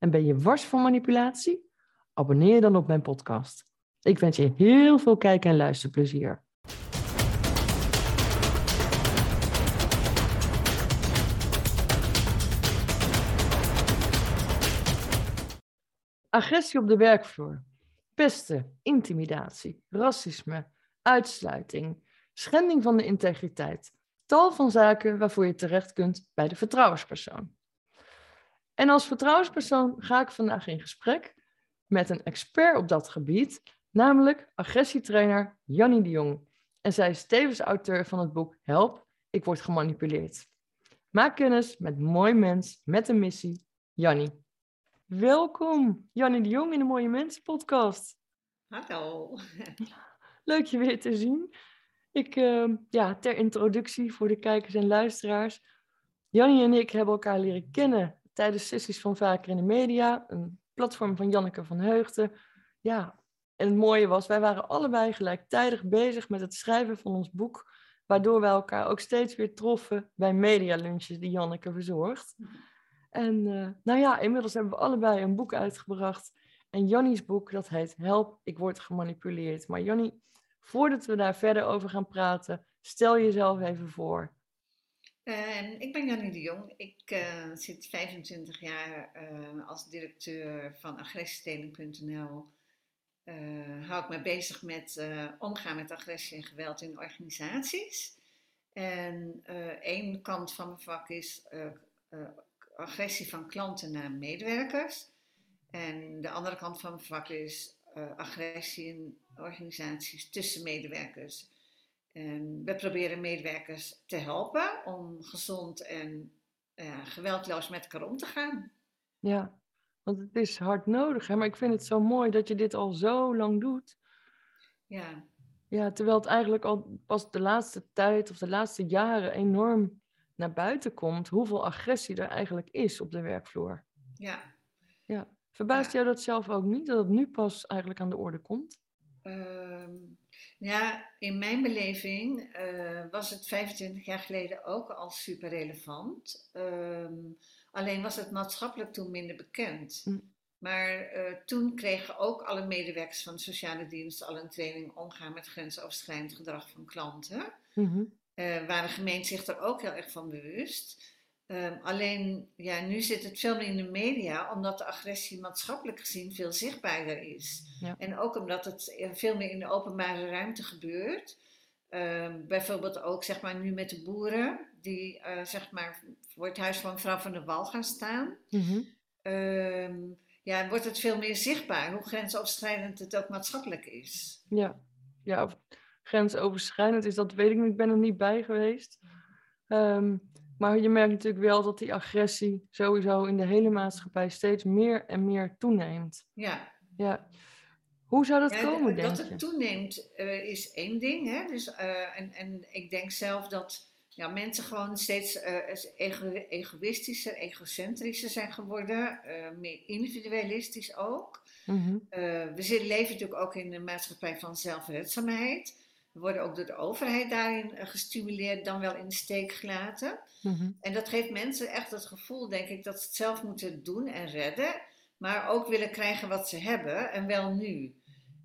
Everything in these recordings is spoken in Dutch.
en ben je wars van manipulatie? Abonneer je dan op mijn podcast. Ik wens je heel veel kijk- en luisterplezier. Agressie op de werkvloer. Pesten, intimidatie, racisme, uitsluiting, schending van de integriteit. Tal van zaken waarvoor je terecht kunt bij de vertrouwenspersoon. En als vertrouwenspersoon ga ik vandaag in gesprek met een expert op dat gebied, namelijk agressietrainer Jannie de Jong. En zij is tevens auteur van het boek Help, ik word gemanipuleerd. Maak kennis met mooi mens met een missie, Jannie. Welkom, Jannie de Jong in de Mooie Mensen podcast. Hallo. Leuk je weer te zien. Ik, uh, ja, ter introductie voor de kijkers en luisteraars. Jannie en ik hebben elkaar leren kennen tijdens sessies van Vaker in de Media, een platform van Janneke van Heugden. Ja, en het mooie was, wij waren allebei gelijktijdig bezig met het schrijven van ons boek, waardoor wij elkaar ook steeds weer troffen bij medialunches die Janneke verzorgt. En uh, nou ja, inmiddels hebben we allebei een boek uitgebracht. En Jannie's boek, dat heet Help, ik word gemanipuleerd. Maar Jannie, voordat we daar verder over gaan praten, stel jezelf even voor. Uh, ik ben Jannie de Jong. Ik uh, zit 25 jaar uh, als directeur van agressiedeling.nl. hou ik me bezig met omgaan met agressie en geweld in organisaties. En één kant van mijn vak is agressie van klanten naar medewerkers. En de andere kant van mijn vak is agressie in organisaties tussen medewerkers. En we proberen medewerkers te helpen om gezond en uh, geweldloos met elkaar om te gaan. Ja, want het is hard nodig. Hè? Maar ik vind het zo mooi dat je dit al zo lang doet. Ja. Ja, terwijl het eigenlijk al pas de laatste tijd of de laatste jaren enorm naar buiten komt hoeveel agressie er eigenlijk is op de werkvloer. Ja. Ja. Verbaast ja. jou dat zelf ook niet, dat het nu pas eigenlijk aan de orde komt? Um, ja, in mijn beleving uh, was het 25 jaar geleden ook al super relevant. Um, alleen was het maatschappelijk toen minder bekend. Mm. Maar uh, toen kregen ook alle medewerkers van de sociale dienst al een training omgaan met grensoverschrijdend gedrag van klanten. Mm-hmm. Uh, waar de gemeente zich er ook heel erg van bewust. Um, alleen, ja, nu zit het veel meer in de media, omdat de agressie maatschappelijk gezien veel zichtbaarder is. Ja. En ook omdat het veel meer in de openbare ruimte gebeurt. Um, bijvoorbeeld ook, zeg maar, nu met de boeren, die, uh, zeg maar, voor het huis van mevrouw van der Wal gaan staan. Mm-hmm. um, ja, wordt het veel meer zichtbaar, hoe grensoverschrijdend het ook maatschappelijk is. Ja, ja grensoverschrijdend is, dat weet ik niet, ik ben er niet bij geweest. Um, maar je merkt natuurlijk wel dat die agressie sowieso in de hele maatschappij steeds meer en meer toeneemt. Ja. ja. Hoe zou dat ja, komen, denk je? Dat het toeneemt uh, is één ding. Hè? Dus, uh, en, en ik denk zelf dat ja, mensen gewoon steeds uh, ego egoïstischer, egocentrischer zijn geworden. meer individualistisch ook. Mm -hmm. we leven natuurlijk ook in een maatschappij van zelfredzaamheid. We worden ook door de overheid daarin gestimuleerd, dan wel in de steek gelaten. Mm-hmm. En dat geeft mensen echt het gevoel, denk ik, dat ze het zelf moeten doen en redden, maar ook willen krijgen wat ze hebben en wel nu.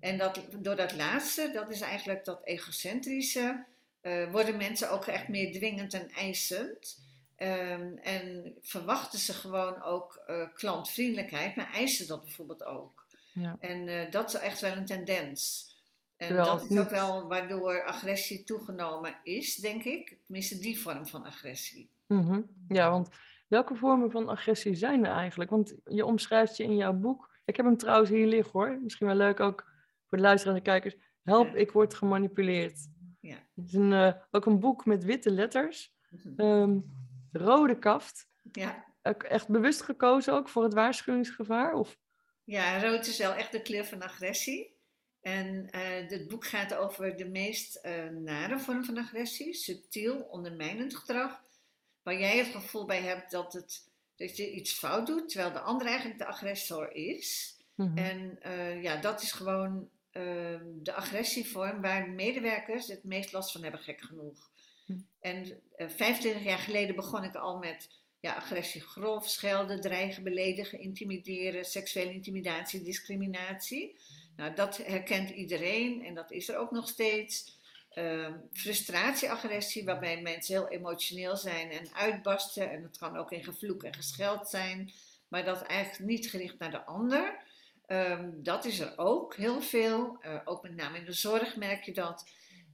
En dat, door dat laatste, dat is eigenlijk dat egocentrische, uh, worden mensen ook echt meer dwingend en eisend. Um, en verwachten ze gewoon ook uh, klantvriendelijkheid, maar eisen dat bijvoorbeeld ook. Ja. En uh, dat is echt wel een tendens. En Terwijl dat is ook wel waardoor agressie toegenomen is, denk ik. Tenminste, die vorm van agressie. Mm-hmm. Ja, want welke vormen van agressie zijn er eigenlijk? Want je omschrijft je in jouw boek. Ik heb hem trouwens hier liggen hoor. Misschien wel leuk ook voor de luisterende kijkers. Help, ja. ik word gemanipuleerd. Ja. Het is een, uh, ook een boek met witte letters. Um, rode kaft. Ja. Echt bewust gekozen ook voor het waarschuwingsgevaar? Of? Ja, rood is wel echt de kleur van agressie. En uh, het boek gaat over de meest uh, nare vorm van agressie, subtiel, ondermijnend gedrag, waar jij het gevoel bij hebt dat, het, dat je iets fout doet, terwijl de ander eigenlijk de agressor is. Mm-hmm. En uh, ja, dat is gewoon de agressievorm waar medewerkers het meest last van hebben, gek genoeg. Mm. En 25 jaar geleden begon ik al met ja, agressie grof, schelden, dreigen, beledigen, intimideren, seksuele intimidatie, discriminatie. Nou, dat herkent iedereen en dat is er ook nog steeds. Uh, frustratie, agressie, waarbij mensen heel emotioneel zijn en uitbarsten. En dat kan ook in gevloek en gescheld zijn, maar dat eigenlijk niet gericht naar de ander. Um, dat is er ook heel veel. Uh, ook met name in de zorg merk je dat.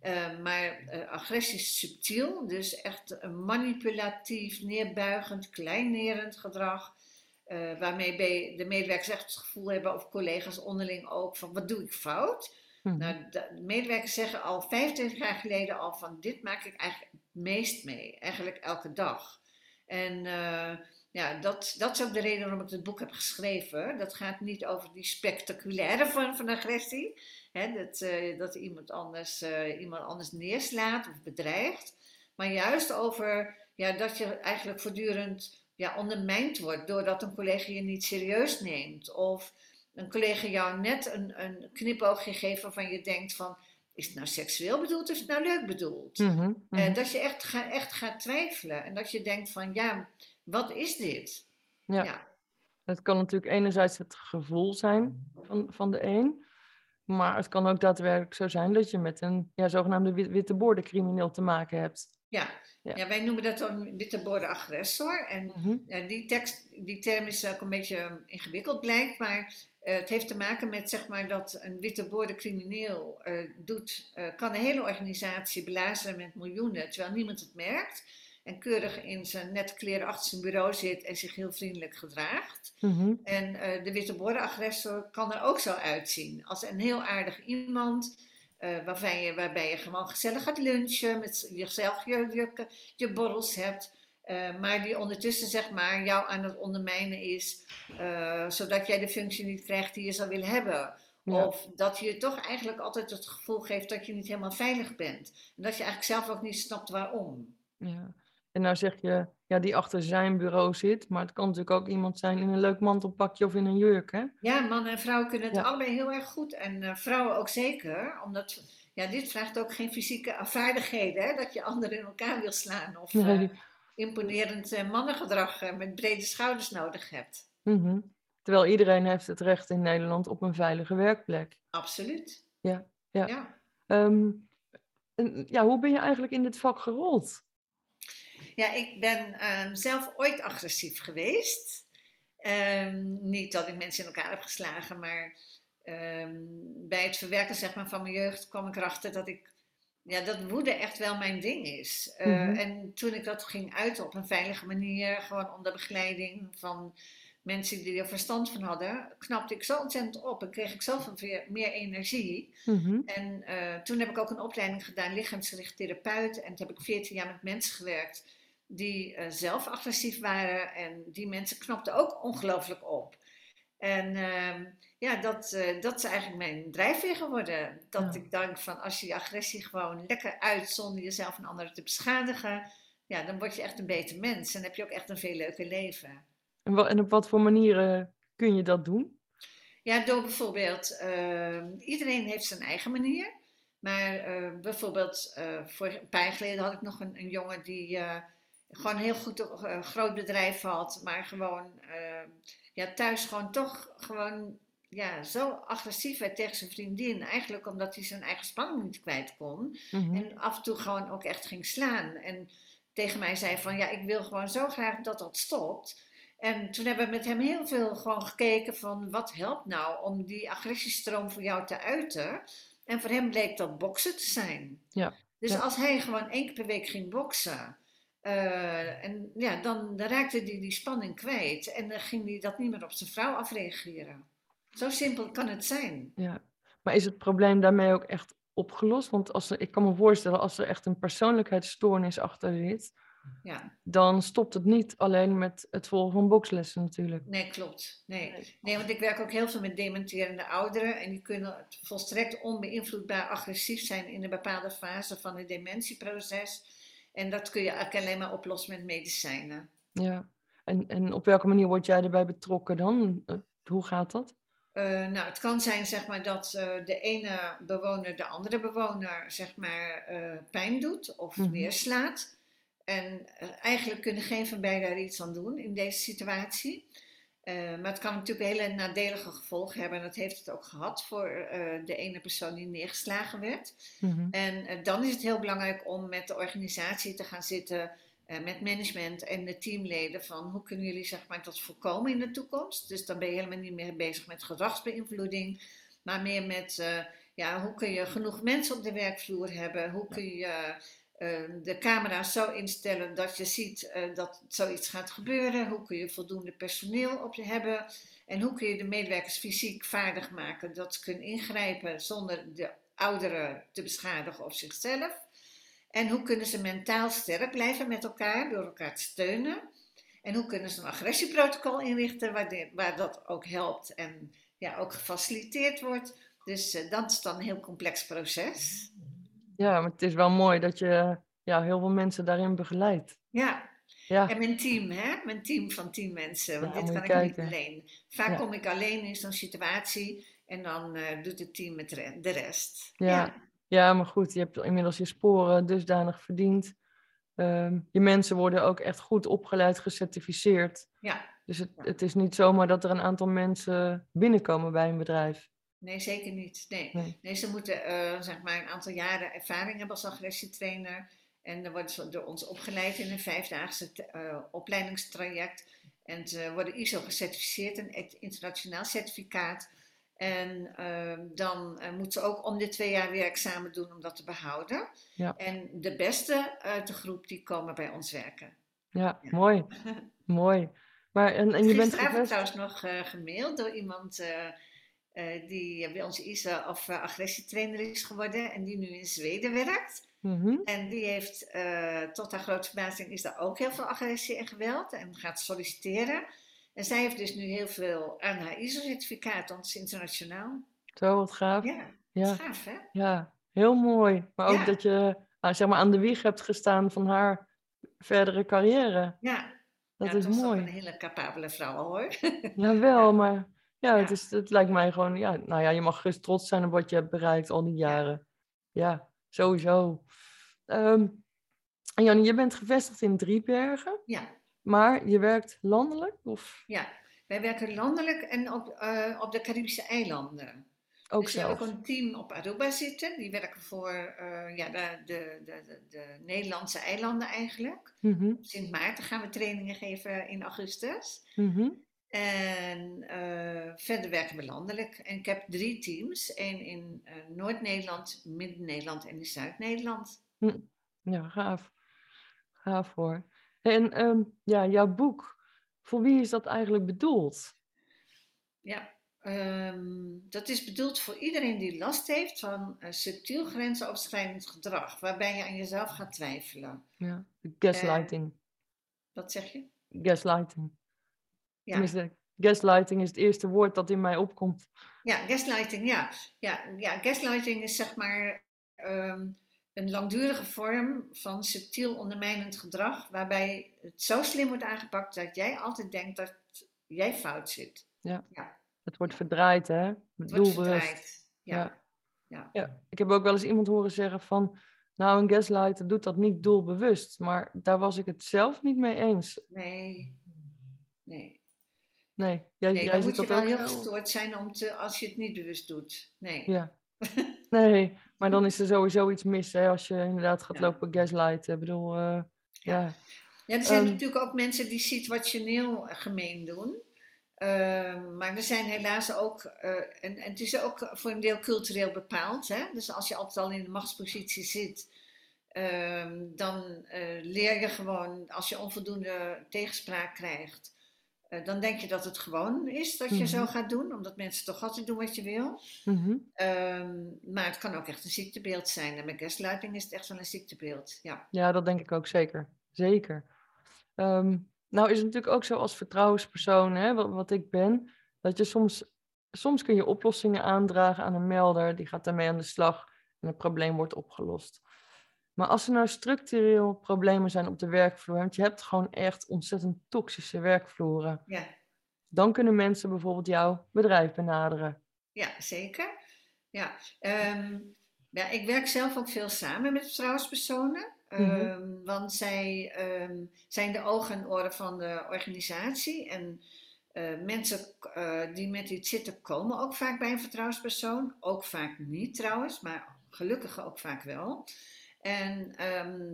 Uh, maar uh, agressie is subtiel, dus echt manipulatief, neerbuigend, kleinerend gedrag. Uh, waarmee de medewerkers echt het gevoel hebben, of collega's onderling ook, van wat doe ik fout? Hmm. Nou, de medewerkers zeggen al 25 jaar geleden al van dit maak ik eigenlijk het meest mee, eigenlijk elke dag. En uh, ja, dat, dat is ook de reden waarom ik het boek heb geschreven. Dat gaat niet over die spectaculaire vorm van agressie, hè, dat, uh, dat iemand anders, iemand anders neerslaat of bedreigt, maar juist over ja, dat je eigenlijk voortdurend ja, ondermijnd wordt doordat een collega je niet serieus neemt. Of een collega jou net een, een knipoogje geeft waarvan je denkt van... Is het nou seksueel bedoeld of is het nou leuk bedoeld? Mm dat je echt, ga, echt gaat twijfelen. En dat je denkt van ja, wat is dit? Ja. ja. Het kan natuurlijk enerzijds het gevoel zijn van, van de een. Maar het kan ook daadwerkelijk zo zijn dat je met een ja, zogenaamde witte bordencrimineel te maken hebt. Ja, ja. wij noemen dat dan witte borden agressor. En mhm. die, tekst, die term is ook een beetje ehm, ingewikkeld blijkt, maar uh, het heeft te maken met zeg maar, dat een witte borden crimineel uh, doet, uh, kan een hele organisatie belazeren met miljoenen, terwijl niemand het merkt. En keurig in zijn nette kleren achter zijn bureau zit en zich heel vriendelijk gedraagt. Mm En de witte agressor kan er ook zo uitzien. Als een heel aardig iemand uh, waarbij, je, waarbij je gewoon gezellig gaat lunchen, met jezelf je, je, je borrels hebt. Uh, maar die ondertussen zeg maar jou aan het ondermijnen is, zodat jij de functie niet krijgt die je zou willen hebben. Of dat je toch eigenlijk altijd het gevoel geeft dat je niet helemaal veilig bent. En dat je eigenlijk zelf ook niet snapt waarom. Ja. En nou zeg je, ja, die achter zijn bureau zit, maar het kan natuurlijk ook iemand zijn in een leuk mantelpakje of in een jurk, hè? Ja, man en vrouw kunnen het allebei heel erg goed. En uh, vrouwen ook zeker, omdat ja, dit vraagt ook geen fysieke vaardigheden, hè? dat je anderen in elkaar wil slaan of nee. uh, imponerend uh, mannengedrag met brede schouders nodig hebt. Mm -hmm. Terwijl iedereen heeft het recht in Nederland op een veilige werkplek. Absoluut. Ja, ja. ja. Um, en, ja hoe ben je eigenlijk in dit vak gerold? Ja, ik ben um, zelf ooit agressief geweest. Um, niet dat ik mensen in elkaar heb geslagen, maar um, bij het verwerken zeg maar, van mijn jeugd kwam ik erachter dat ik ja, dat woede echt wel mijn ding is. Uh, mm -hmm. En toen ik dat ging uiten op een veilige manier, gewoon onder begeleiding van mensen die er verstand van hadden, knapte ik zo ontzettend op en kreeg ik zoveel meer, meer energie. Mm -hmm. En uh, toen heb ik ook een opleiding gedaan, lichaamsgericht therapeut. En toen heb ik 14 jaar met mensen gewerkt die uh, zelf agressief waren. En die mensen knapten ook ongelooflijk op. En uh, ja, dat, uh, dat is eigenlijk mijn drijfveer geworden. Dat ja. ik denk van als je je agressie gewoon lekker uit zonder jezelf en anderen te beschadigen, ja, dan word je echt een beter mens en heb je ook echt een veel leuker leven. En, op wat voor manieren kun je dat doen? Ja, door bijvoorbeeld, uh, iedereen heeft zijn eigen manier. Maar uh, bijvoorbeeld, voor een paar jaar geleden had ik nog een, een jongen die gewoon een heel goed uh, groot bedrijf had, maar gewoon uh, ja, thuis gewoon toch gewoon ja, zo agressief werd tegen zijn vriendin. Eigenlijk omdat hij zijn eigen spanning niet kwijt kon. Mm-hmm. En af en toe gewoon ook echt ging slaan. En tegen mij zei van ja, ik wil gewoon zo graag dat dat stopt. En toen hebben we met hem heel veel gewoon gekeken van wat helpt nou om die agressiestroom voor jou te uiten. En voor hem bleek dat boksen te zijn. Ja. Dus ja. als hij gewoon één keer per week ging boksen, uh, en ja, dan, dan raakte hij die, die spanning kwijt en dan ging hij dat niet meer op zijn vrouw afreageren. Zo simpel kan het zijn. Ja, maar is het probleem daarmee ook echt opgelost? Want als er, ik kan me voorstellen, als er echt een persoonlijkheidsstoornis achter zit, ja. dan stopt het niet alleen met het volgen van boxlessen natuurlijk. Nee, klopt. Nee. nee, want ik werk ook heel veel met dementerende ouderen. En die kunnen volstrekt onbeïnvloedbaar agressief zijn in een bepaalde fase van het dementieproces. En dat kun je eigenlijk alleen maar oplossen met medicijnen. Ja, en, en op welke manier word jij erbij betrokken dan? Eh, Hoe gaat dat? Eh, nou, het kan zijn zeg maar, dat eh, de ene bewoner de andere bewoner zeg maar, pijn doet of Mhm. neerslaat. En eigenlijk kunnen geen van beiden daar iets aan doen in deze situatie. Eh, maar het kan natuurlijk hele nadelige gevolgen hebben. En dat heeft het ook gehad voor eh, de ene persoon die neergeslagen werd. Mhm. En eh, dan is het heel belangrijk om met de organisatie te gaan zitten, met management en de teamleden, van hoe kunnen jullie zeg maar, dat voorkomen in de toekomst. Dus dan ben je helemaal niet meer bezig met gedragsbeïnvloeding, maar meer met ja, hoe kun je genoeg mensen op de werkvloer hebben, hoe kun je de camera's zo instellen dat je ziet eh, dat zoiets gaat gebeuren, hoe kun je voldoende personeel op je hebben. En hoe kun je de medewerkers fysiek vaardig maken dat ze kunnen ingrijpen zonder de ouderen te beschadigen of zichzelf? En hoe kunnen ze mentaal sterk blijven met elkaar door elkaar te steunen? En hoe kunnen ze een agressieprotocol inrichten waar, waar dat ook helpt en ja, ook gefaciliteerd wordt? Dus eh, dat is dan een heel complex proces. Ja, maar het is wel mooi dat je ja, heel veel mensen daarin begeleidt. Ja, Ja, en mijn team, hè? Mijn team van tien mensen. Want Ja, dit kan ik niet kijken. alleen. Vaak Ja. kom ik alleen in zo'n situatie en dan eh, doet het team het re- de rest. Ja. ja, maar goed, je hebt inmiddels je sporen dusdanig verdiend. Ehm, je mensen worden ook echt goed opgeleid, gecertificeerd. ja. Dus het, het is niet zomaar dat er een aantal mensen binnenkomen bij een bedrijf. Nee, zeker niet. Nee. Nee. Nee, ze moeten eh, zeg maar een aantal jaren ervaring hebben als agressietrainer. En dan worden ze door ons opgeleid in een vijfdaagse eh, opleidingstraject. En ze worden ISO gecertificeerd, een internationaal certificaat. En eh, dan eh, moeten ze ook om de twee jaar weer examen doen om dat te behouden. Ja. En de beste uit de groep die komen bij ons werken. Ja, Ja. mooi. Mooi. Maar, en, en je bent trouwens nog gemaild door iemand eh, die bij ons ISO of eh, agressietrainer is geworden en die nu in Zweden werkt. Mhm. En die heeft, eh, tot haar grote verbazing, is daar ook heel veel agressie en geweld en gaat solliciteren. En zij heeft dus nu heel veel aan haar ISO-certificaat, is internationaal. Zo, wat gaaf. Ja, Ja, gaaf hè? ja, heel mooi. Maar ook Ja. dat je ah, zeg maar aan de wieg hebt gestaan van haar verdere carrière. Ja, Dat ja, is mooi. een hele capabele vrouw hoor. Jawel, Ja. maar ja, het, is, het lijkt mij gewoon, ja, nou ja, je mag gerust trots zijn op wat je hebt bereikt al die jaren. Ja, sowieso. Ehm en Jannie, je bent gevestigd in Driebergen, ja. maar je werkt landelijk of Ja, wij werken landelijk en op, eh, op de Caribische eilanden. ook dus we hebben ook een team op Aruba zitten. Die werken voor eh, ja, de, de, de, de, de Nederlandse eilanden eigenlijk. Mhm, Op Sint Maarten gaan we trainingen geven in augustus. mhm. En eh, verder werken we landelijk. En ik heb drie teams. Eén in eh, Noord-Nederland, Midden-Nederland en in Zuid-Nederland. Ja, gaaf. Gaaf hoor. En ehm, ja, jouw boek, voor wie is dat eigenlijk bedoeld? Ja, ehm, dat is bedoeld voor iedereen die last heeft van eh, subtiel grensoverschrijdend gedrag. Waarbij je aan jezelf gaat twijfelen. Ja, gaslighting. Wat zeg je? Gaslighting. Ja. Tenminste, gaslighting is het eerste woord dat in mij opkomt. Ja, gaslighting, ja. Ja, ja gaslighting is zeg maar ehm, een langdurige vorm van subtiel ondermijnend gedrag, waarbij het zo slim wordt aangepakt dat jij altijd denkt dat jij fout zit. Het wordt verdraaid, hè? Het wordt Doelbewust. verdraaid. Ja. Ja. Ja, ik heb ook wel eens iemand horen zeggen van, nou, een gaslighter doet dat niet doelbewust. Maar daar was ik het zelf niet mee eens. Nee. Nee. Nee, jij, Nee, jij dan moet je wel heel gestoord zijn om te, als je het niet bewust doet. Nee. Ja. Nee, maar dan is er sowieso iets mis, hè, als je inderdaad gaat Ja. lopen gaslighten. Ik bedoel, eh, ja. Ja, er zijn Ehm. natuurlijk ook mensen die situationeel gemeen doen. Ehm, maar er zijn helaas ook, eh, en, en het is ook voor een deel cultureel bepaald. Hè? Dus als je altijd al in de machtspositie zit, ehm, dan eh, leer je gewoon, als je onvoldoende tegenspraak krijgt, eh, dan denk je dat het gewoon is dat je zo Mhm. gaat doen, omdat mensen toch altijd doen wat je wil. Mhm. Ehm, maar het kan ook echt een ziektebeeld zijn. En met gaslighting is het echt wel een ziektebeeld. Ja. Ja, dat denk ik ook zeker. zeker. Ehm, nou is het natuurlijk ook zo als vertrouwenspersoon, hè, wat, wat ik ben, dat je soms, soms kun je oplossingen aandragen aan een melder, die gaat daarmee aan de slag en het probleem wordt opgelost. Maar als er nou structureel problemen zijn op de werkvloer, want je hebt gewoon echt ontzettend toxische werkvloeren, Ja, dan kunnen mensen bijvoorbeeld jouw bedrijf benaderen. ja zeker. Ja, ehm, ja, ik werk zelf ook veel samen met vertrouwenspersonen. Mhm. ehm, want zij ehm, zijn de ogen en oren van de organisatie. En eh, mensen eh, die met iets zitten komen ook vaak bij een vertrouwenspersoon. Ook vaak niet trouwens, maar gelukkig ook vaak wel. En ehm,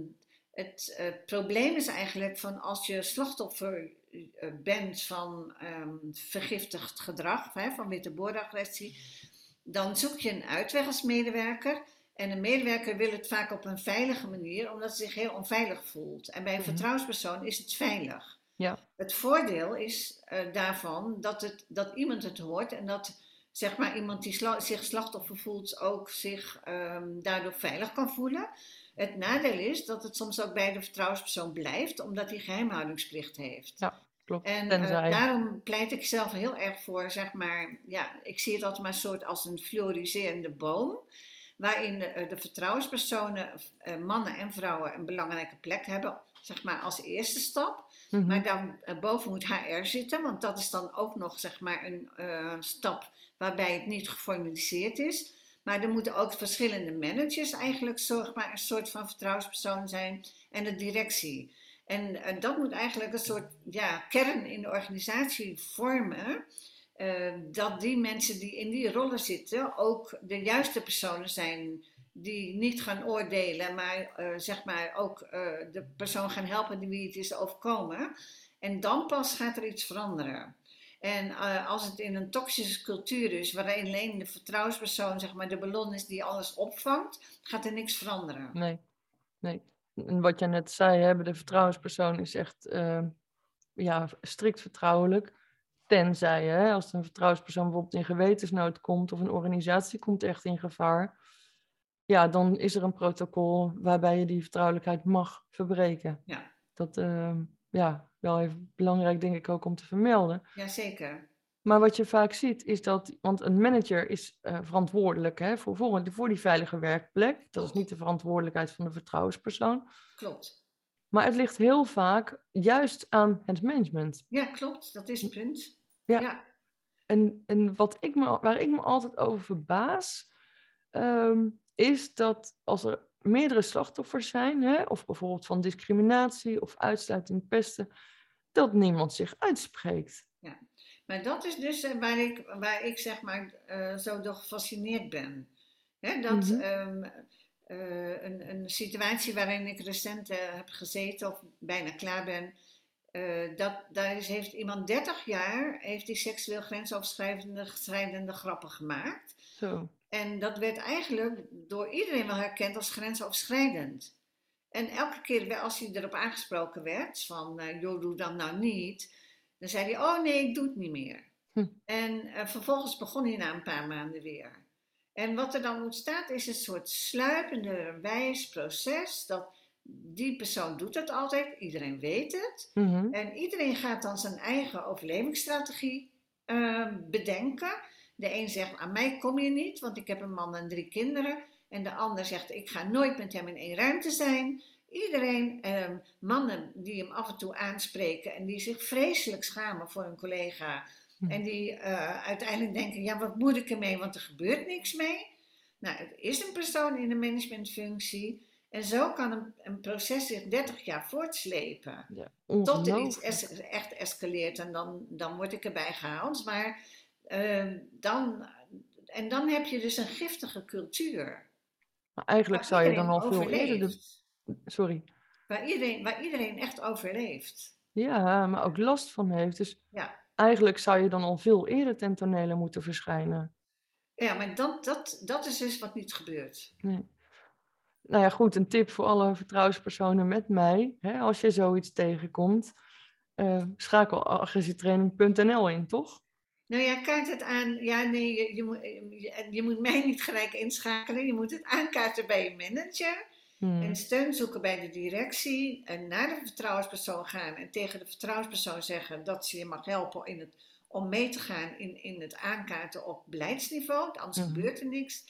het eh, probleem is eigenlijk van als je slachtoffer eh, bent van ehm, vergiftigd gedrag, hè, van witte boordagressie, dan zoek je een uitweg als medewerker. En een medewerker wil het vaak op een veilige manier, omdat hij zich heel onveilig voelt. En bij een Mhm. vertrouwenspersoon is het veilig. Ja. Het voordeel is eh, daarvan dat, het, dat iemand het hoort en dat zeg maar, iemand die sla- zich slachtoffer voelt ook zich ehm, daardoor veilig kan voelen. Het nadeel is dat het soms ook bij de vertrouwenspersoon blijft, omdat hij geheimhoudingsplicht heeft. Ja, klopt. En eh, daarom pleit ik zelf heel erg voor, zeg maar, ja, ik zie het altijd maar een soort als een fluoriserende boom. Waarin de, de vertrouwenspersonen, eh, mannen en vrouwen, een belangrijke plek hebben, zeg maar als eerste stap. Mhm. Maar dan eh, boven moet HR zitten, want dat is dan ook nog zeg maar een eh, stap waarbij het niet geformaliseerd is. Maar er moeten ook verschillende managers eigenlijk zeg maar, een soort van vertrouwenspersoon zijn en de directie. En eh, dat moet eigenlijk een soort ja, kern in de organisatie vormen. eh, dat die mensen die in die rollen zitten ook de juiste personen zijn die niet gaan oordelen, maar eh, zeg maar ook de persoon gaan helpen die wie het is overkomen. En dan pas gaat er iets veranderen. En eh, als het in een toxische cultuur is, waarin alleen de vertrouwenspersoon zeg maar, de ballon is die alles opvangt, gaat er niks veranderen. Nee, nee. En wat jij net zei, hè, de vertrouwenspersoon is echt eh, ja, strikt vertrouwelijk. Tenzij, hè, als een vertrouwenspersoon bijvoorbeeld in gewetensnood komt of een organisatie komt echt in gevaar, ja, dan is er een protocol waarbij je die vertrouwelijkheid mag verbreken. Ja. Dat, uh, ja, wel even belangrijk denk ik ook om te vermelden. Jazeker. Maar wat je vaak ziet is dat, want een manager is uh, verantwoordelijk hè, voor, voor, voor die veilige werkplek. Dat is niet de verantwoordelijkheid van de vertrouwenspersoon. Klopt. Maar het ligt heel vaak juist aan het management. Ja, klopt. Dat is het punt. Ja. ja. En, en wat ik me, waar ik me altijd over verbaas, um, is dat als er meerdere slachtoffers zijn, hè, of bijvoorbeeld van discriminatie of uitsluiting, pesten, dat niemand zich uitspreekt. Ja, maar dat is dus uh, waar, ik, waar ik zeg maar uh, zo door gefascineerd ben. Hè, dat Mhm. um, uh, een, een situatie waarin ik recent heb gezeten of bijna klaar ben, dat, daar is, heeft iemand 30 jaar heeft die seksueel grensoverschrijdende grappen gemaakt. Zo. En dat werd eigenlijk door iedereen wel herkend als grensoverschrijdend. En elke keer als hij erop aangesproken werd, van uh, joh, doe dat nou niet, dan zei hij, oh nee, ik doe het niet meer. Hm. En uh, vervolgens begon hij na een paar maanden weer. En wat er dan ontstaat is een soort sluipende wijs proces, dat die persoon doet het altijd, iedereen weet het. Mm -hmm. En iedereen gaat dan zijn eigen overlevingsstrategie uh, bedenken. De een zegt, aan mij kom je niet, want ik heb een man en drie kinderen. En de ander zegt, ik ga nooit met hem in één ruimte zijn. Iedereen, eh, mannen die hem af en toe aanspreken en die zich vreselijk schamen voor een collega. Hm. En die uh, uiteindelijk denken, ja wat moet ik ermee, want er gebeurt niks mee. Nou, het is een persoon in een managementfunctie. En zo kan een, een proces zich 30 jaar voortslepen. Ja, tot er iets es echt escaleert en dan, dan word ik erbij gehaald. Maar uh, dan, en dan heb je dus een giftige cultuur. Maar eigenlijk zou je dan al veel eerder... De... Sorry. Waar iedereen, waar iedereen echt overleeft. Ja, maar ook last van heeft. Dus ja. eigenlijk zou je dan al veel eerder ten tonele moeten verschijnen. Ja, maar dat, dat, dat is dus wat niet gebeurt. Nee. Nou ja, goed, een tip voor alle vertrouwenspersonen met mij. Hè, als je zoiets tegenkomt, uh, schakel agressietraining.nl in, toch? Nou ja, kaart het aan. Ja, nee, je, je, moet, je, je, moet mij niet gelijk inschakelen. Je moet het aankaarten bij je manager. Hmm. En steun zoeken bij de directie en naar de vertrouwenspersoon gaan en tegen de vertrouwenspersoon zeggen dat ze je mag helpen in het, om mee te gaan in, in het aankaarten op beleidsniveau, anders Mhm. gebeurt er niks.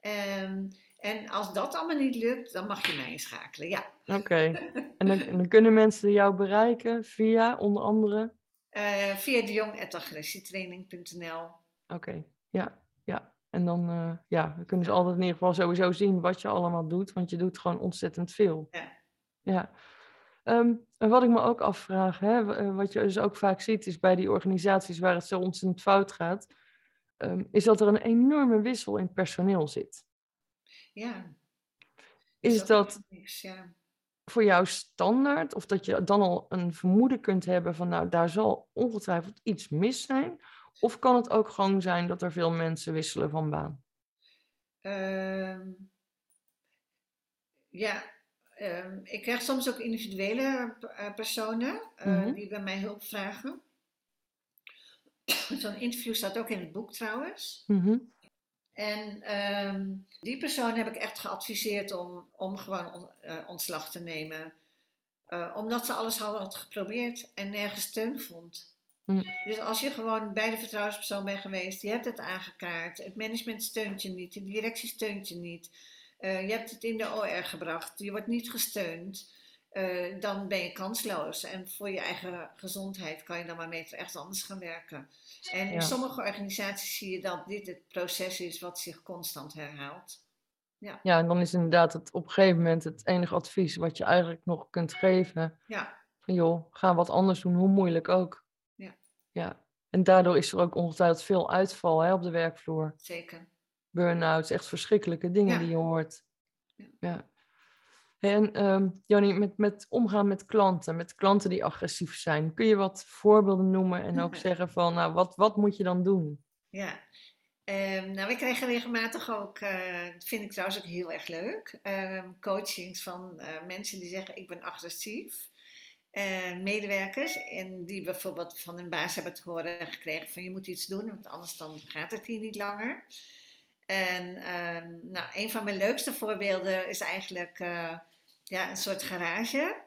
Ehm, en als dat allemaal niet lukt, dan mag je mij inschakelen. Ja, Oké. En dan, en dan kunnen mensen jou bereiken via onder andere. Eh, via de jongagressietraining.nl. Oké, ja, ja. En dan, eh, ja, dan kunnen ze altijd in ieder geval sowieso zien wat je allemaal doet, want je doet gewoon ontzettend veel. Ja. Ja. Ehm, en wat ik me ook afvraag, hè, eh, wat je dus ook vaak ziet, is bij die organisaties waar het zo ontzettend fout gaat, ehm, is dat er een enorme wissel in personeel zit. Ja. Is ook dat niks, ja. Voor jou standaard? Of dat je dan al een vermoeden kunt hebben van, nou, daar zal ongetwijfeld iets mis zijn? Of kan het ook gewoon zijn dat er veel mensen wisselen van baan? Ehm, ja, ehm, ik krijg soms ook individuele eh, personen eh, Mhm. die bij mij hulp vragen. Zo'n interview staat ook in het boek trouwens. Mhm, En ehm, die persoon heb ik echt geadviseerd om, om gewoon on- eh, ontslag te nemen. Eh, omdat ze alles had geprobeerd en nergens steun vond. Mm. Dus als je gewoon bij de vertrouwenspersoon bent geweest, je hebt het aangekaart, het management steunt je niet, de directie steunt je niet, eh, je hebt het in de OR gebracht, je wordt niet gesteund, eh, dan ben je kansloos. En voor je eigen gezondheid kan je dan maar beter echt anders gaan werken. En in Ja. sommige organisaties zie je dat dit het proces is wat zich constant herhaalt. Ja, en dan is inderdaad het op een gegeven moment het enige advies wat je eigenlijk nog kunt geven. Ja, Van joh, ga wat anders doen, hoe moeilijk ook. Ja. Ja. En daardoor is er ook ongetwijfeld veel uitval hè, op de werkvloer. zeker. Burn-outs, echt verschrikkelijke dingen Ja. die je hoort. Ja. Ja. En ehm Joni, met, met omgaan met klanten, met klanten die agressief zijn, kun je wat voorbeelden noemen en ook zeggen van, nou, wat, wat moet je dan doen? Ja. Ehm, nou, we krijgen regelmatig ook, dat vind ik trouwens ook heel erg leuk, ehm, coachings van eh, mensen die zeggen ik ben agressief. Eh, medewerkers en die bijvoorbeeld van hun baas hebben te horen gekregen van je moet iets doen, want anders dan gaat het hier niet langer. En nou, een van mijn leukste voorbeelden is eigenlijk ja, een soort garage.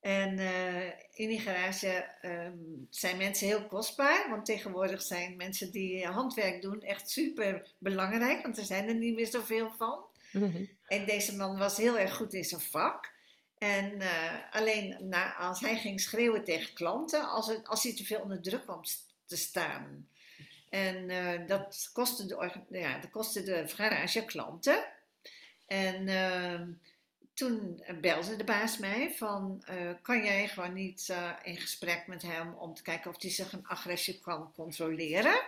En eh, in die garage ehm, zijn mensen heel kostbaar, want tegenwoordig zijn mensen die handwerk doen echt super belangrijk, want er zijn er niet meer zoveel van. Mhm. En deze man was heel erg goed in zijn vak. En eh, alleen na, als hij ging schreeuwen tegen klanten, als, het, als hij te veel onder druk kwam te staan. En eh, dat, kostte de, ja, dat kostte de garage klanten. En ehm, toen belde de baas mij van, eh, kan jij gewoon niet eh, in gesprek met hem om te kijken of hij zich een agressie kan controleren?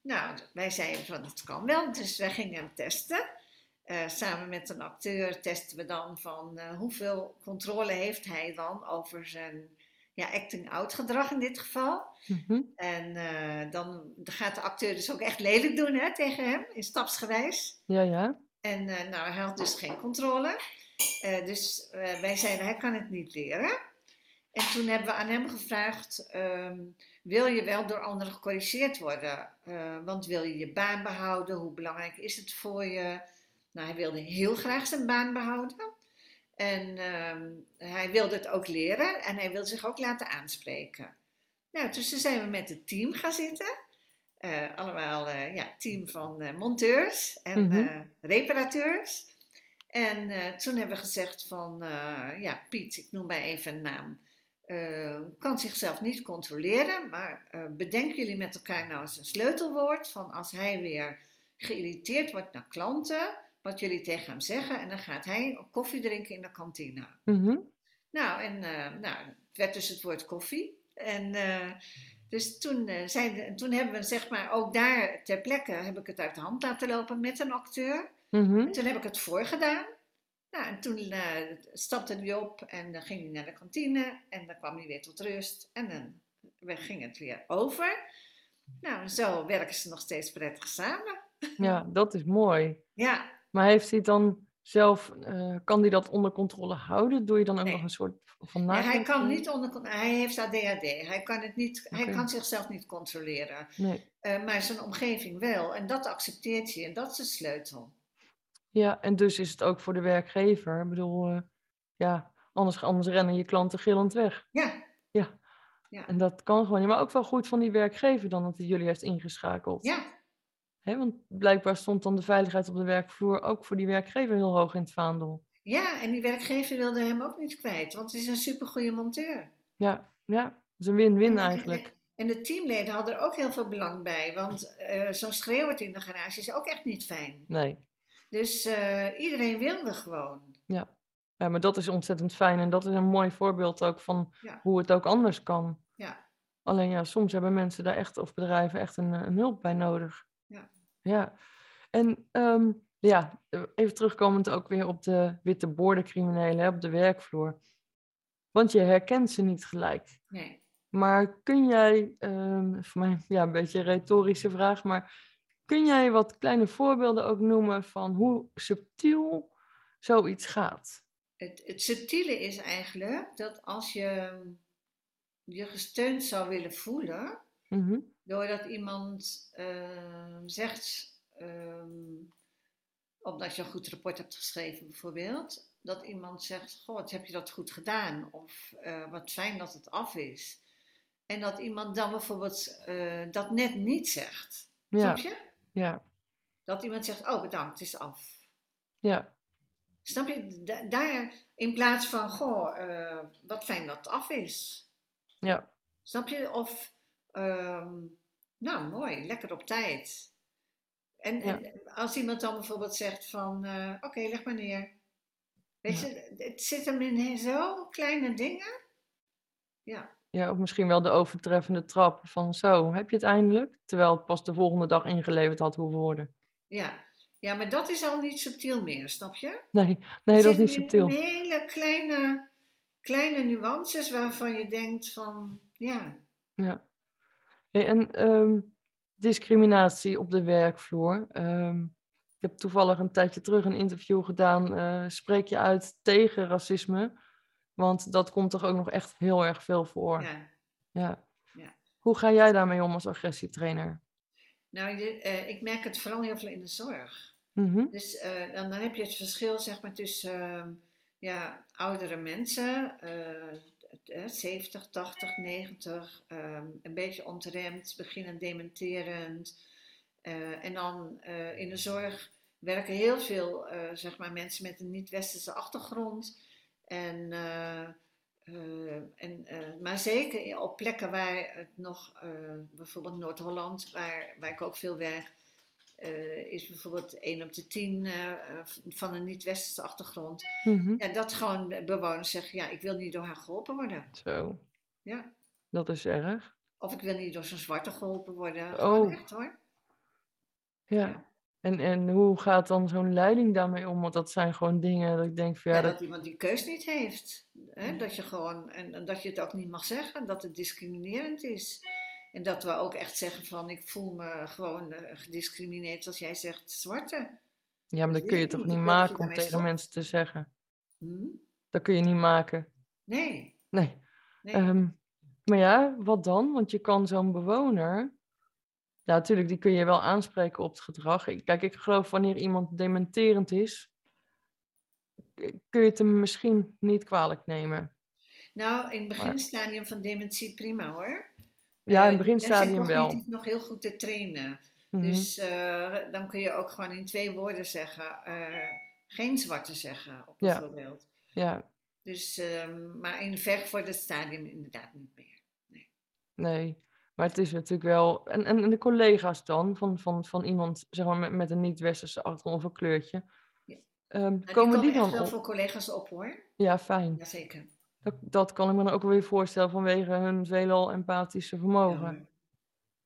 Nou, wij zeiden van, dat kan wel, dus wij gingen hem testen. Eh, samen met een acteur testen we dan van hoeveel controle heeft hij dan over zijn ja, acting-out gedrag in dit geval. Mhm. En dan gaat de acteur dus ook echt lelijk doen hè, tegen hem, in stapsgewijs. Ja, ja. En nou, hij had dus geen controle. Eh, dus eh, wij zeiden, hij kan het niet leren. En toen hebben we aan hem gevraagd, ehm, wil je wel door anderen gecorrigeerd worden? Eh, want wil je je baan behouden? Hoe belangrijk is het voor je? Nou, hij wilde heel graag zijn baan behouden. En ehm, hij wilde het ook leren en hij wilde zich ook laten aanspreken. Nou, dus toen zijn we met het team gaan zitten. Allemaal ja, team van monteurs en Mhm. reparateurs. En eh, toen hebben we gezegd van, eh, ja, Piet, ik noem maar even een naam, eh, kan zichzelf niet controleren, maar bedenken jullie met elkaar nou eens een sleutelwoord van als hij weer geïrriteerd wordt naar klanten, wat jullie tegen hem zeggen, en dan gaat hij koffie drinken in de kantine. Mhm. Nou, en nou, het werd dus het woord koffie. En dus toen, zijn toen hebben we, zeg maar, ook daar ter plekke heb ik het uit de hand laten lopen met een acteur. Mhm. En toen heb ik het voorgedaan. Nou, en toen eh, stapte hij op en dan ging hij naar de kantine en dan kwam hij weer tot rust. En dan we- ging het weer over. Nou, zo werken ze nog steeds prettig samen. Ja, dat is mooi. Ja, Maar heeft hij dan zelf, eh, kan hij dat onder controle houden? Doe je dan ook Nee. nog een soort van Ja, hij kan niet onder, hij heeft ADHD. Hij kan, het niet, hij kan zichzelf niet controleren. Nee. Eh, maar zijn omgeving wel. En dat accepteert hij en dat is de sleutel. Ja, en dus is het ook voor de werkgever. Ik bedoel, eh, ja, anders, anders rennen je klanten gillend weg. Ja, Ja, ja, en dat kan gewoon niet. Maar ook wel goed van die werkgever dan dat hij jullie heeft ingeschakeld. ja, Hè, want blijkbaar stond dan de veiligheid op de werkvloer ook voor die werkgever heel hoog in het vaandel. ja. En die werkgever wilde hem ook niet kwijt, want het is een supergoeie monteur. Ja, ja, dat is een win-win En, eigenlijk. en de teamleden hadden er ook heel veel belang bij, want eh, zo'n schreeuwert in de garage is ook echt niet fijn. Nee, Dus eh, iedereen wilde gewoon. ja. Ja, maar dat is ontzettend fijn en dat is een mooi voorbeeld ook van Ja. hoe het ook anders kan. Ja, Alleen ja, soms hebben mensen daar echt, of bedrijven, echt een, een hulp bij nodig. Ja. Ja. En ehm, ja, even terugkomend ook weer op de witte boordencriminelen op de werkvloer. Want je herkent ze niet gelijk. nee. Maar kun jij, ehm, voor mij ja, een beetje een retorische vraag, maar kun jij wat kleine voorbeelden ook noemen van hoe subtiel zoiets gaat? Het, het subtiele is eigenlijk dat als je je gesteund zou willen voelen, Mhm. doordat iemand ehm, zegt, ehm, omdat je een goed rapport hebt geschreven bijvoorbeeld, dat iemand zegt, goh, wat heb je dat goed gedaan? Of eh, wat fijn dat het af is. En dat iemand dan bijvoorbeeld eh, dat net niet zegt. Ja, Snap je? Ja, Dat iemand zegt, oh bedankt, het is af. ja, Snap je? Da- daar in plaats van, goh, eh, wat fijn dat het af is. ja, Snap je? Of, ehm, nou mooi, lekker op tijd. En, Ja. en als iemand dan bijvoorbeeld zegt van, eh, oké, leg maar neer. Weet Ja. je, het zit hem in zo kleine dingen. Ja, ja. Of misschien wel de overtreffende trap van zo, heb je het eindelijk? Terwijl het pas de volgende dag ingeleverd had hoeven worden. ja. Ja, maar dat is al niet subtiel meer, snap je? Nee, nee, dat is niet subtiel. hele kleine, kleine nuances waarvan je denkt van, ja, Ja. Hey, en ehm, discriminatie op de werkvloer. Ehm, ik heb toevallig een tijdje terug een interview gedaan. eh, spreek je uit tegen racisme? Want dat komt toch ook nog echt heel erg veel voor. ja. Ja. Ja. Hoe ga jij daarmee om als agressietrainer? Nou, eh, ik merk het vooral heel veel in de zorg. Mhm. Dus eh, dan, dan heb je het verschil zeg maar, tussen ehm, ja, oudere mensen, eh, eh, 70, 80, 90, ehm, een beetje ontremd, beginnen dementerend. Eh, en dan in de zorg werken heel veel zeg maar, mensen met een niet-westerse achtergrond. En, eh, eh, en, eh, maar zeker op plekken waar het nog, bijvoorbeeld Noord-Holland, waar, waar ik ook veel werk, is bijvoorbeeld 1 op de 10 eh, eh, van een niet-westerse achtergrond. Mhm. Ja, dat gewoon bewoners zeggen, ja, ik wil niet door haar geholpen worden. Zo, Ja. dat is erg. Of ik wil niet door zo'n zwarte geholpen worden. Oh. echt hoor. Ja. En, en hoe gaat dan zo'n leiding daarmee om? Want dat zijn gewoon dingen dat ik denk van ja, Ja, dat, dat iemand die keus niet heeft. Hè? Dat je gewoon, en, dat je het ook niet mag zeggen, dat het discriminerend is. En dat we ook echt zeggen van, ik voel me gewoon eh, gediscrimineerd als jij zegt zwarte. ja, maar dat kun je toch niet, maken om tegen mensen te zeggen. Hm? Dat kun je niet maken. Nee, Nee. nee. Ehm, maar ja, wat dan? Want je kan zo'n bewoner. Ja, natuurlijk, die kun je wel aanspreken op het gedrag. Kijk, ik geloof wanneer iemand dementerend is, kun je het hem misschien niet kwalijk nemen. Nou, in het beginstadium van dementie prima hoor. Ja, in Eh, het die beginstadium wel. cognitief nog heel goed te trainen. Mhm. Dus eh, dan kun je ook gewoon in twee woorden zeggen, eh, geen zwarte zeggen, op Ja. bijvoorbeeld. Ja, Dus, ehm, maar in vergevorderd stadium inderdaad niet meer. nee. Maar het is natuurlijk wel. En, en, en de collega's dan, van, van, van iemand zeg maar, met, met een niet-westerse achtergrond of een kleurtje. Ja. Ehm, Nou, die komen die dan wel op? voor collega's op hoor. Ja, fijn. Jazeker. Dat, dat kan ik me dan ook wel weer voorstellen vanwege hun veelal empathische vermogen.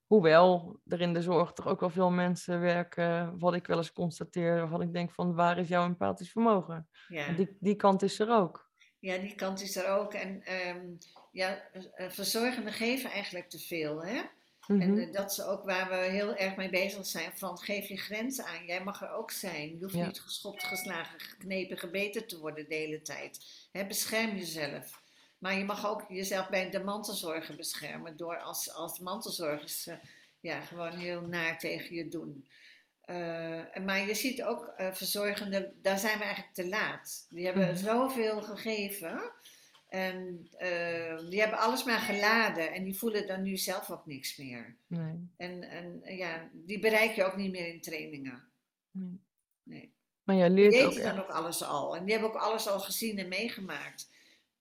Hoewel er in de zorg toch ook wel veel mensen werken, wat ik wel eens constateer, waarvan ik denk van waar is jouw empathisch vermogen? ja. Die, die kant is er ook. ja, die kant is er ook. En ehm, ja, verzorgenden geven eigenlijk te veel. Hè? Mhm. En eh, dat is ook waar we heel erg mee bezig zijn. Van geef je grenzen aan. Jij mag er ook zijn. Je hoeft Ja. niet geschopt, geslagen, geknepen, gebeten te worden de hele tijd. Hè, bescherm jezelf. Maar je mag ook jezelf bij de mantelzorger beschermen. Door als, als mantelzorgers eh, ja, gewoon heel naar tegen je doen. Eh, maar je ziet ook uh, verzorgenden, daar zijn we eigenlijk te laat. Die hebben Mhm. zoveel gegeven en eh, die hebben alles maar geladen en die voelen dan nu zelf ook niks meer. Nee, En, en ja, die bereik je ook niet meer in trainingen. nee. Nee. Maar jij leert ook dan ook alles al en die hebben ook alles al gezien en meegemaakt.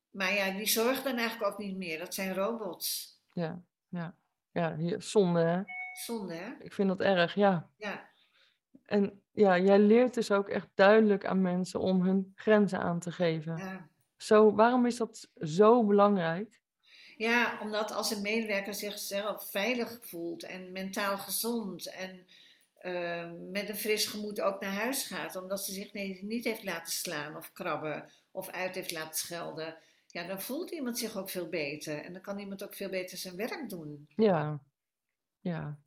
Maar ja, die zorgen dan eigenlijk ook niet meer. Dat zijn robots. Ja, ja. Ja, hier, zonde hè. Zonde, hè? Ik vind dat erg, ja. Ja, En ja, jij leert dus ook echt duidelijk aan mensen om hun grenzen aan te geven. ja. Zo, waarom is dat zo belangrijk? Ja, omdat als een medewerker zichzelf veilig voelt en mentaal gezond en eh, met een fris gemoed ook naar huis gaat, omdat ze zich niet heeft laten slaan of krabben of uit heeft laten schelden, ja, dan voelt iemand zich ook veel beter en dan kan iemand ook veel beter zijn werk doen. Ja, ja.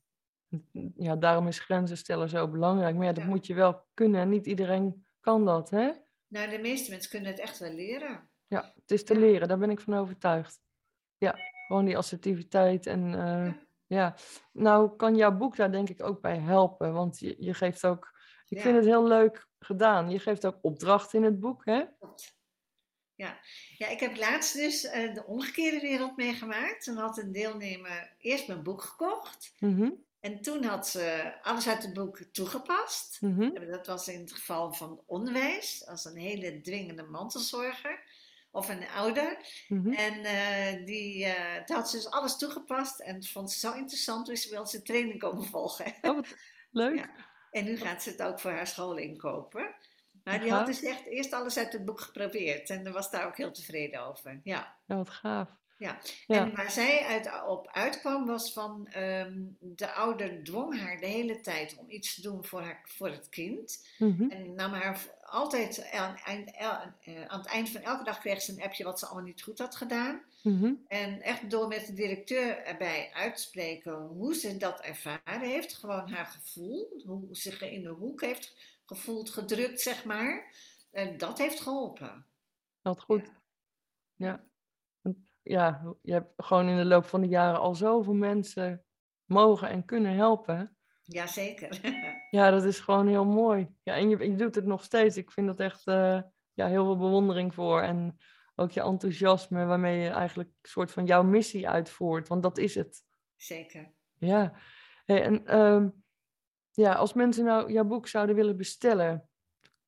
Ja, daarom is grenzen stellen zo belangrijk. Maar ja, dat Ja. moet je wel kunnen en niet iedereen kan dat, hè? Nou, de meeste mensen kunnen het echt wel leren. Ja, het is te leren, daar ben ik van overtuigd. Ja, gewoon die assertiviteit en eh, Ja. Nou kan jouw boek daar denk ik ook bij helpen, want je, je geeft ook, ik Ja. vind het heel leuk gedaan. Je geeft ook opdrachten in het boek, hè? Ja. ja, ik heb laatst dus eh, de omgekeerde wereld meegemaakt. Toen had een deelnemer eerst mijn boek gekocht. Mhm, En toen had ze alles uit het boek toegepast. mhm, Dat was in het geval van onderwijs, als een hele dwingende mantelzorger of een ouder. mhm. En eh, die, eh toen had ze dus alles toegepast en vond ze zo interessant, dus ze wil ze training komen volgen. Oh, leuk. Ja. En nu gaat ze het ook voor haar school inkopen. Maar die had dus echt eerst alles uit het boek geprobeerd en was daar ook heel tevreden over. Ja. Ja, wat gaaf. Ja. Ja, En waar zij uit, op uitkwam was van ehm, de ouder dwong haar de hele tijd om iets te doen voor, haar, voor het kind. mhm, En nam haar altijd aan, aan, aan, eh, aan het eind van elke dag kreeg ze een appje wat ze allemaal niet goed had gedaan. mhm. En echt door met de directeur erbij uit te spreken hoe ze dat ervaren heeft, gewoon haar gevoel, hoe ze zich in de hoek heeft gevoeld, gedrukt, zeg maar. En dat heeft geholpen. Wat goed. Ja. Ja, je hebt gewoon in de loop van de jaren al zoveel mensen mogen en kunnen helpen. Jazeker. Ja, dat is gewoon heel mooi. Ja, en je, je doet het nog steeds. Ik vind dat echt eh, ja, heel veel bewondering voor. En ook je enthousiasme waarmee je eigenlijk een soort van jouw missie uitvoert. Want dat is het. Zeker. Ja. Hey, en ehm, ja, als mensen nou jouw boek zouden willen bestellen,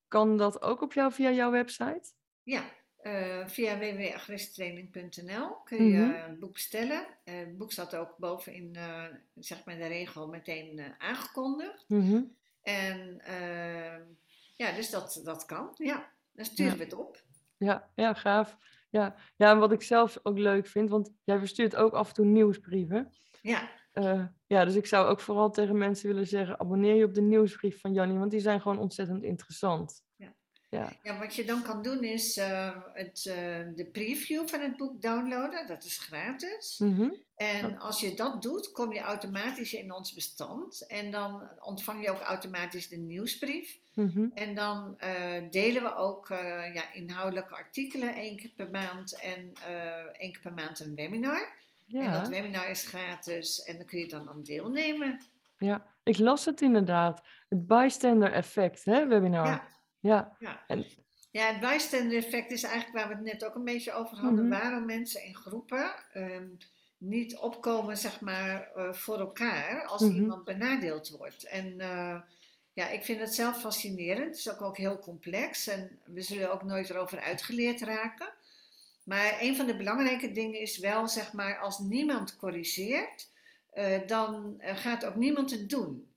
kan dat ook op jou via jouw website? Ja, eh, via www.agresstraining.nl kun je Mhm. eh, het boek bestellen. Eh, het boek staat ook bovenin, eh zeg maar, de regel meteen eh, aangekondigd. Mhm. En eh, ja, dus dat, dat kan. Ja, dan sturen Ja. we het op. Ja, ja, gaaf. Ja. ja, en wat ik zelf ook leuk vind, want jij verstuurt ook af en toe nieuwsbrieven. Ja, Eh, ja, dus ik zou ook vooral tegen mensen willen zeggen, abonneer je op de nieuwsbrief van Jannie, want die zijn gewoon ontzettend interessant. Ja. Ja, ja wat je dan kan doen is eh, het, eh, de preview van het boek downloaden. Dat is gratis. Mhm. En als je dat doet, kom je automatisch in ons bestand. En dan ontvang je ook automatisch de nieuwsbrief. Mhm. En dan eh, delen we ook ja, inhoudelijke artikelen één keer per maand en één keer per maand een webinar. En dat Ja, webinar is gratis en dan kun je dan aan deelnemen. ja, ik las het inderdaad. Het bystander effect, hè, webinar. Ja, Ja, ja. en ja, het bystander effect is eigenlijk waar we het net ook een beetje over hadden. Mhm. Waarom mensen in groepen ehm, niet opkomen, zeg maar, eh, voor elkaar als Mhm. iemand benadeeld wordt. En eh, ja, ik vind het zelf fascinerend. Het is ook, ook heel complex en we zullen ook nooit erover uitgeleerd raken. Maar een van de belangrijke dingen is wel, zeg maar, als niemand corrigeert, eh, dan gaat ook niemand het doen.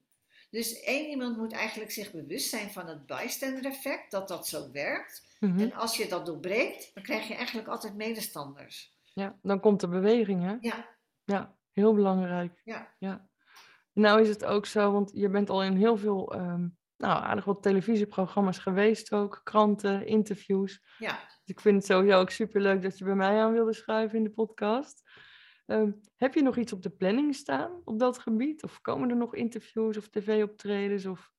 Dus één iemand moet eigenlijk zich bewust zijn van het bystander effect, dat dat zo werkt. mhm. En als je dat doorbreekt, dan krijg je eigenlijk altijd medestanders. ja, dan komt de beweging, hè? Ja, Ja, heel belangrijk. ja, Ja. Nou is het ook zo, want je bent al in heel veel, ehm, nou aardig wat televisieprogramma's geweest ook, kranten, interviews. ja. Dus ik vind het sowieso ook superleuk dat je bij mij aan wilde schuiven in de podcast. Ehm, heb je nog iets op de planning staan op dat gebied? Of komen er nog interviews of tv-optredens? Of...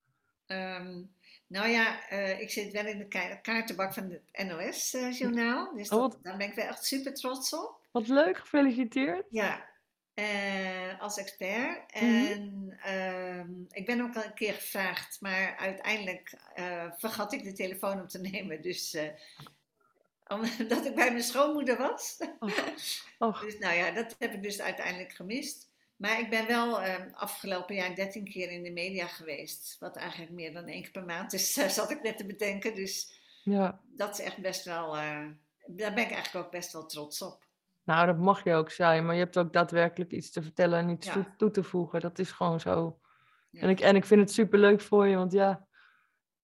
Ehm, nou ja, eh, ik zit wel in de ka- kaartenbak van het NOS-journaal. dus Oh, dat- daar ben ik wel echt super trots op. Wat leuk, gefeliciteerd. Ja, eh, als expert. Mhm. En ehm, ik ben ook al een keer gevraagd, maar uiteindelijk eh, vergat ik de telefoon op te nemen. Dus eh, omdat ik bij mijn schoonmoeder was. Dus nou ja, dat heb ik dus uiteindelijk gemist. Maar ik ben wel ehm, afgelopen jaar 13 keer in de media geweest. Wat eigenlijk meer dan één keer per maand is, eh, zat ik net te bedenken. Dus Ja. dat is echt best wel, eh, daar ben ik eigenlijk ook best wel trots op. Nou, dat mag je ook zijn, maar je hebt ook daadwerkelijk iets te vertellen en iets Ja. toe, toe te voegen. Dat is gewoon zo. Ja. En, ik, en ik vind het superleuk voor je, want ja,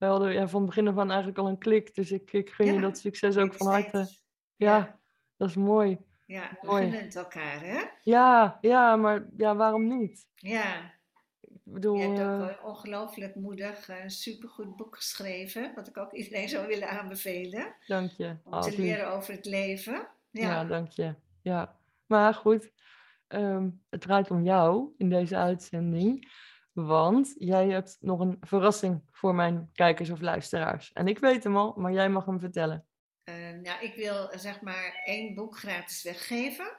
we hadden ja, van het begin af aan eigenlijk al een klik. Dus ik, ik gun je dat succes ook van harte. Ja, Ja. dat is mooi. Ja, we Mooi. gunnen het elkaar, hè? Ja, ja, maar ja, waarom niet? Ja, Ik bedoel, je hebt ook eh, eh, ongelooflijk moedig eh, een supergoed boek geschreven. Wat ik ook iedereen zou willen aanbevelen. dank je. Om te lief. leren over het leven. Ja, Ja, dank je. Ja, maar goed, ehm, het draait om jou in deze uitzending, want jij hebt nog een verrassing voor mijn kijkers of luisteraars. En ik weet hem al, maar jij mag hem vertellen. Eh, nou, ik wil zeg maar één boek gratis weggeven.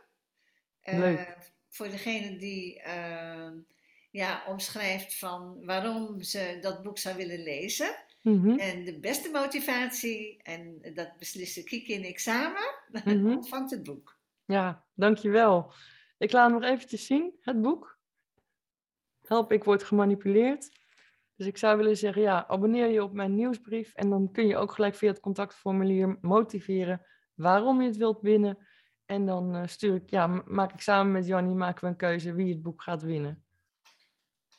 Eh, Leuk. voor degene die eh, ja, omschrijft van waarom ze dat boek zou willen lezen. Mhm, En de beste motivatie, en dat beslissen Kiki en ik samen, Mhm. ontvangt het boek. Ja, dankjewel. Ik laat hem nog eventjes zien, het boek. Help, ik word gemanipuleerd. Dus ik zou willen zeggen, ja, abonneer je op mijn nieuwsbrief en dan kun je ook gelijk via het contactformulier motiveren waarom je het wilt winnen. En dan eh, stuur ik, ja, maak ik samen met Jannie maken we een keuze wie het boek gaat winnen.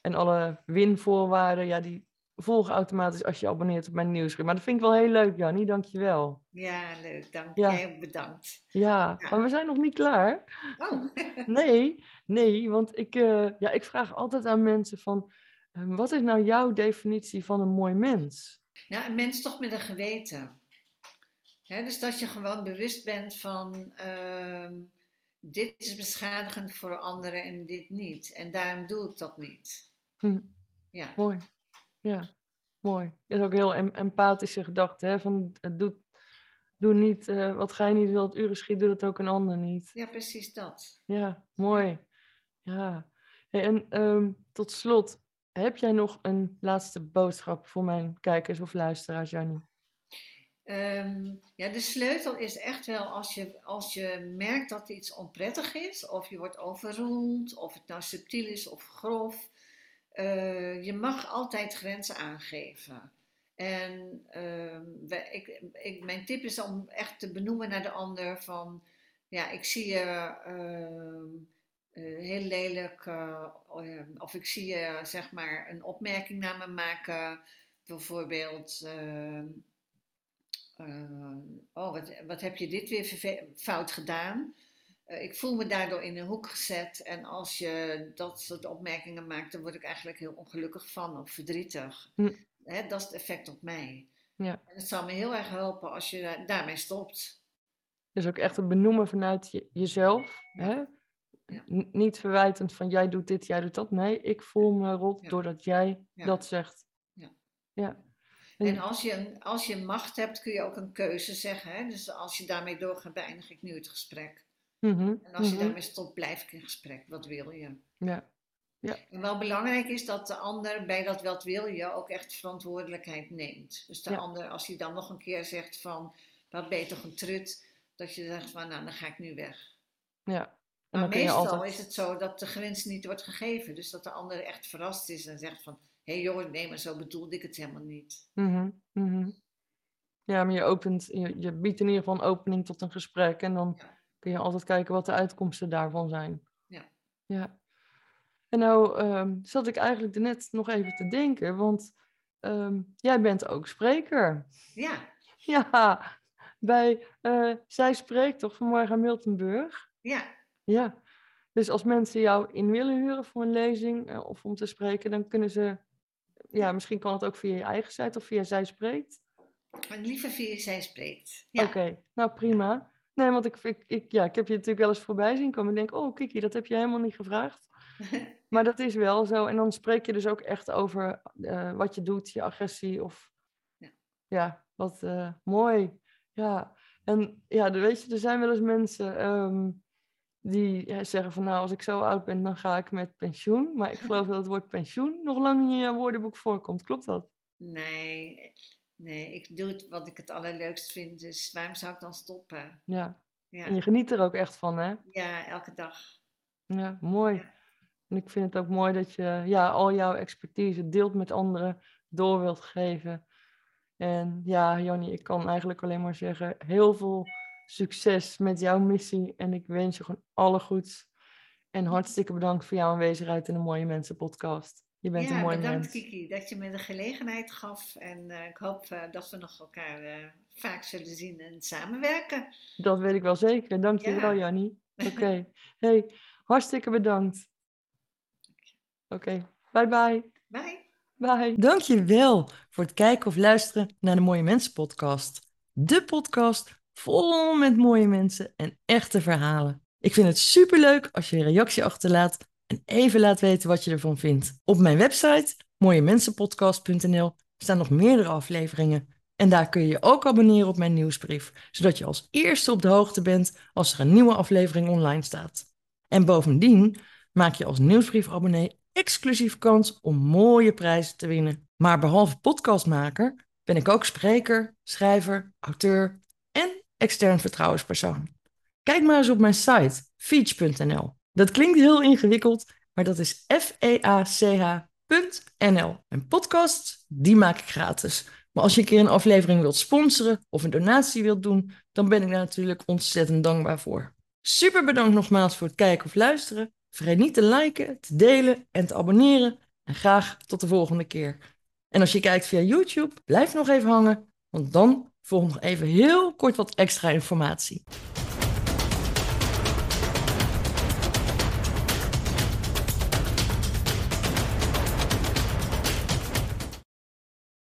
En alle winvoorwaarden, ja, die volgen automatisch als je abonneert op mijn nieuwsbrief. Maar dat vind ik wel heel leuk, Jannie, dankjewel. Ja, leuk. Dank Ja. ook bedankt. Ja, Ja. maar we zijn nog niet klaar. Oh, Nee, nee, want ik, eh, ja, ik vraag altijd aan mensen van, eh, wat is nou jouw definitie van een mooi mens? ja, een mens toch met een geweten. Hè, dus dat je gewoon bewust bent van ehm, dit is beschadigend voor anderen en dit niet. En daarom doe ik dat niet. Hm, Ja, mooi, ja, mooi. Dat is ook heel em- empathische gedachte, hè? Van, doe, doe niet eh, wat gij niet wilt, uren schiet, doe dat ook een ander niet. ja precies dat. Ja, mooi. Ja. Hey, en ehm, tot slot, heb jij nog een laatste boodschap voor mijn kijkers of luisteraars, Jannie? Ehm, ja, de sleutel is echt wel als je, als je merkt dat iets onprettig is, of je wordt overroeld, of het nou subtiel is of grof. Eh, je mag altijd grenzen aangeven. En ehm, ik, ik, mijn tip is om echt te benoemen naar de ander van, ja, ik zie je ehm, eh, heel lelijk, eh, of ik zie je zeg maar een opmerking naar me maken, bijvoorbeeld. ehm, eh, oh, wat, wat heb je dit weer fout gedaan? Eh, ik voel me daardoor in een hoek gezet. En als je dat soort opmerkingen maakt, dan word ik eigenlijk heel ongelukkig van of verdrietig. Hm. Hè, dat is het effect op mij. Ja. En het zou me heel erg helpen als je da- daarmee stopt. Dus ook echt het benoemen vanuit je, jezelf. Hè? Ja. Niet verwijtend van jij doet dit, jij doet dat. Nee, ik voel me rot Ja. doordat jij dat zegt. Ja. ja. En als je, als je macht hebt, kun je ook een keuze zeggen. Hè? Dus als je daarmee doorgaat, beëindig ik nu het gesprek. Mhm, En als je mhm. daarmee stopt, blijf ik in gesprek. Wat wil je? Ja. En wel belangrijk is dat de ander bij dat wat wil je ook echt verantwoordelijkheid neemt. Dus de Ja. ander, als hij dan nog een keer zegt van, wat ben je toch een trut, dat je zegt van, nou dan ga ik nu weg. ja. En Maar meestal altijd... is het zo dat de grens niet wordt gegeven. Dus dat de ander echt verrast is en zegt van, hé hey joh, nee maar zo bedoelde ik het helemaal niet. Mhm, mhm. Ja, maar je, opent, je, je biedt in ieder geval een opening tot een gesprek. En dan Ja. Kun je altijd kijken wat de uitkomsten daarvan zijn. Ja. Ja. En nou ehm, zat ik eigenlijk net nog even te denken, want ehm, jij bent ook spreker. Ja, Ja, bij eh, Zij Spreekt toch vanmorgen aan Miltenburg? ja, Ja. Dus als mensen jou in willen huren voor een lezing eh, of om te spreken, dan kunnen ze, ja, misschien kan het ook via je eigen site of via Zij Spreekt. liever via zij spreekt. Ja, Oké, nou prima. Nee, want ik, ik, ik, ja, ik heb je natuurlijk wel eens voorbij zien komen en denk, oh Kiki, dat heb je helemaal niet gevraagd. Maar dat is wel zo. En dan spreek je dus ook echt over eh, wat je doet, je agressie of... Ja. Ja, wat eh, mooi. Ja, en ja, weet je, er zijn wel eens mensen... ehm, die zeggen van nou, als ik zo oud ben, dan ga ik met pensioen. Maar ik geloof dat het woord pensioen nog lang niet in jouw woordenboek voorkomt. Klopt dat? Nee, nee, ik doe het wat ik het allerleukst vind. Dus waarom zou ik dan stoppen? Ja. Ja, En je geniet er ook echt van, hè? ja elke dag. Ja, mooi. Ja. En ik vind het ook mooi dat je ja, al jouw expertise deelt met anderen, door wilt geven. En ja, Jannie, ik kan eigenlijk alleen maar zeggen, heel veel succes met jouw missie. En ik wens je gewoon alle goeds. En hartstikke bedankt voor jouw aanwezigheid in de Mooie Mensen podcast. Je bent een Ja, mooi bedankt mens. Kiki dat je me de gelegenheid gaf. En eh, ik hoop eh, dat we nog elkaar eh, vaak zullen zien en samenwerken. Dat weet ik wel zeker. Dank je wel, Ja. Jannie. Oké. Hey, hartstikke bedankt. Oké, bye bye. Bye. Bye. Dankjewel voor het kijken of luisteren naar de Mooie Mensen podcast. De podcast vol met mooie mensen en echte verhalen. Ik vind het superleuk als je een reactie achterlaat en even laat weten wat je ervan vindt. Op mijn website mooiemensenpodcast.nl staan nog meerdere afleveringen. En daar kun je je ook abonneren op mijn nieuwsbrief, zodat je als eerste op de hoogte bent als er een nieuwe aflevering online staat. En bovendien maak je als nieuwsbriefabonnee exclusief kans om mooie prijzen te winnen. Maar behalve podcastmaker ben ik ook spreker, schrijver, auteur en extern vertrouwenspersoon. Kijk maar eens op mijn site feach.nl. Dat klinkt heel ingewikkeld, maar dat is F-E-A-C-H.nl. En podcasts, die maak ik gratis. Maar als je een keer een aflevering wilt sponsoren of een donatie wilt doen, dan ben ik daar natuurlijk ontzettend dankbaar voor. Super bedankt nogmaals voor het kijken of luisteren. Vergeet niet te liken, te delen en te abonneren. En graag tot de volgende keer. En als je kijkt via YouTube, blijf nog even hangen, want dan volgt nog even heel kort wat extra informatie.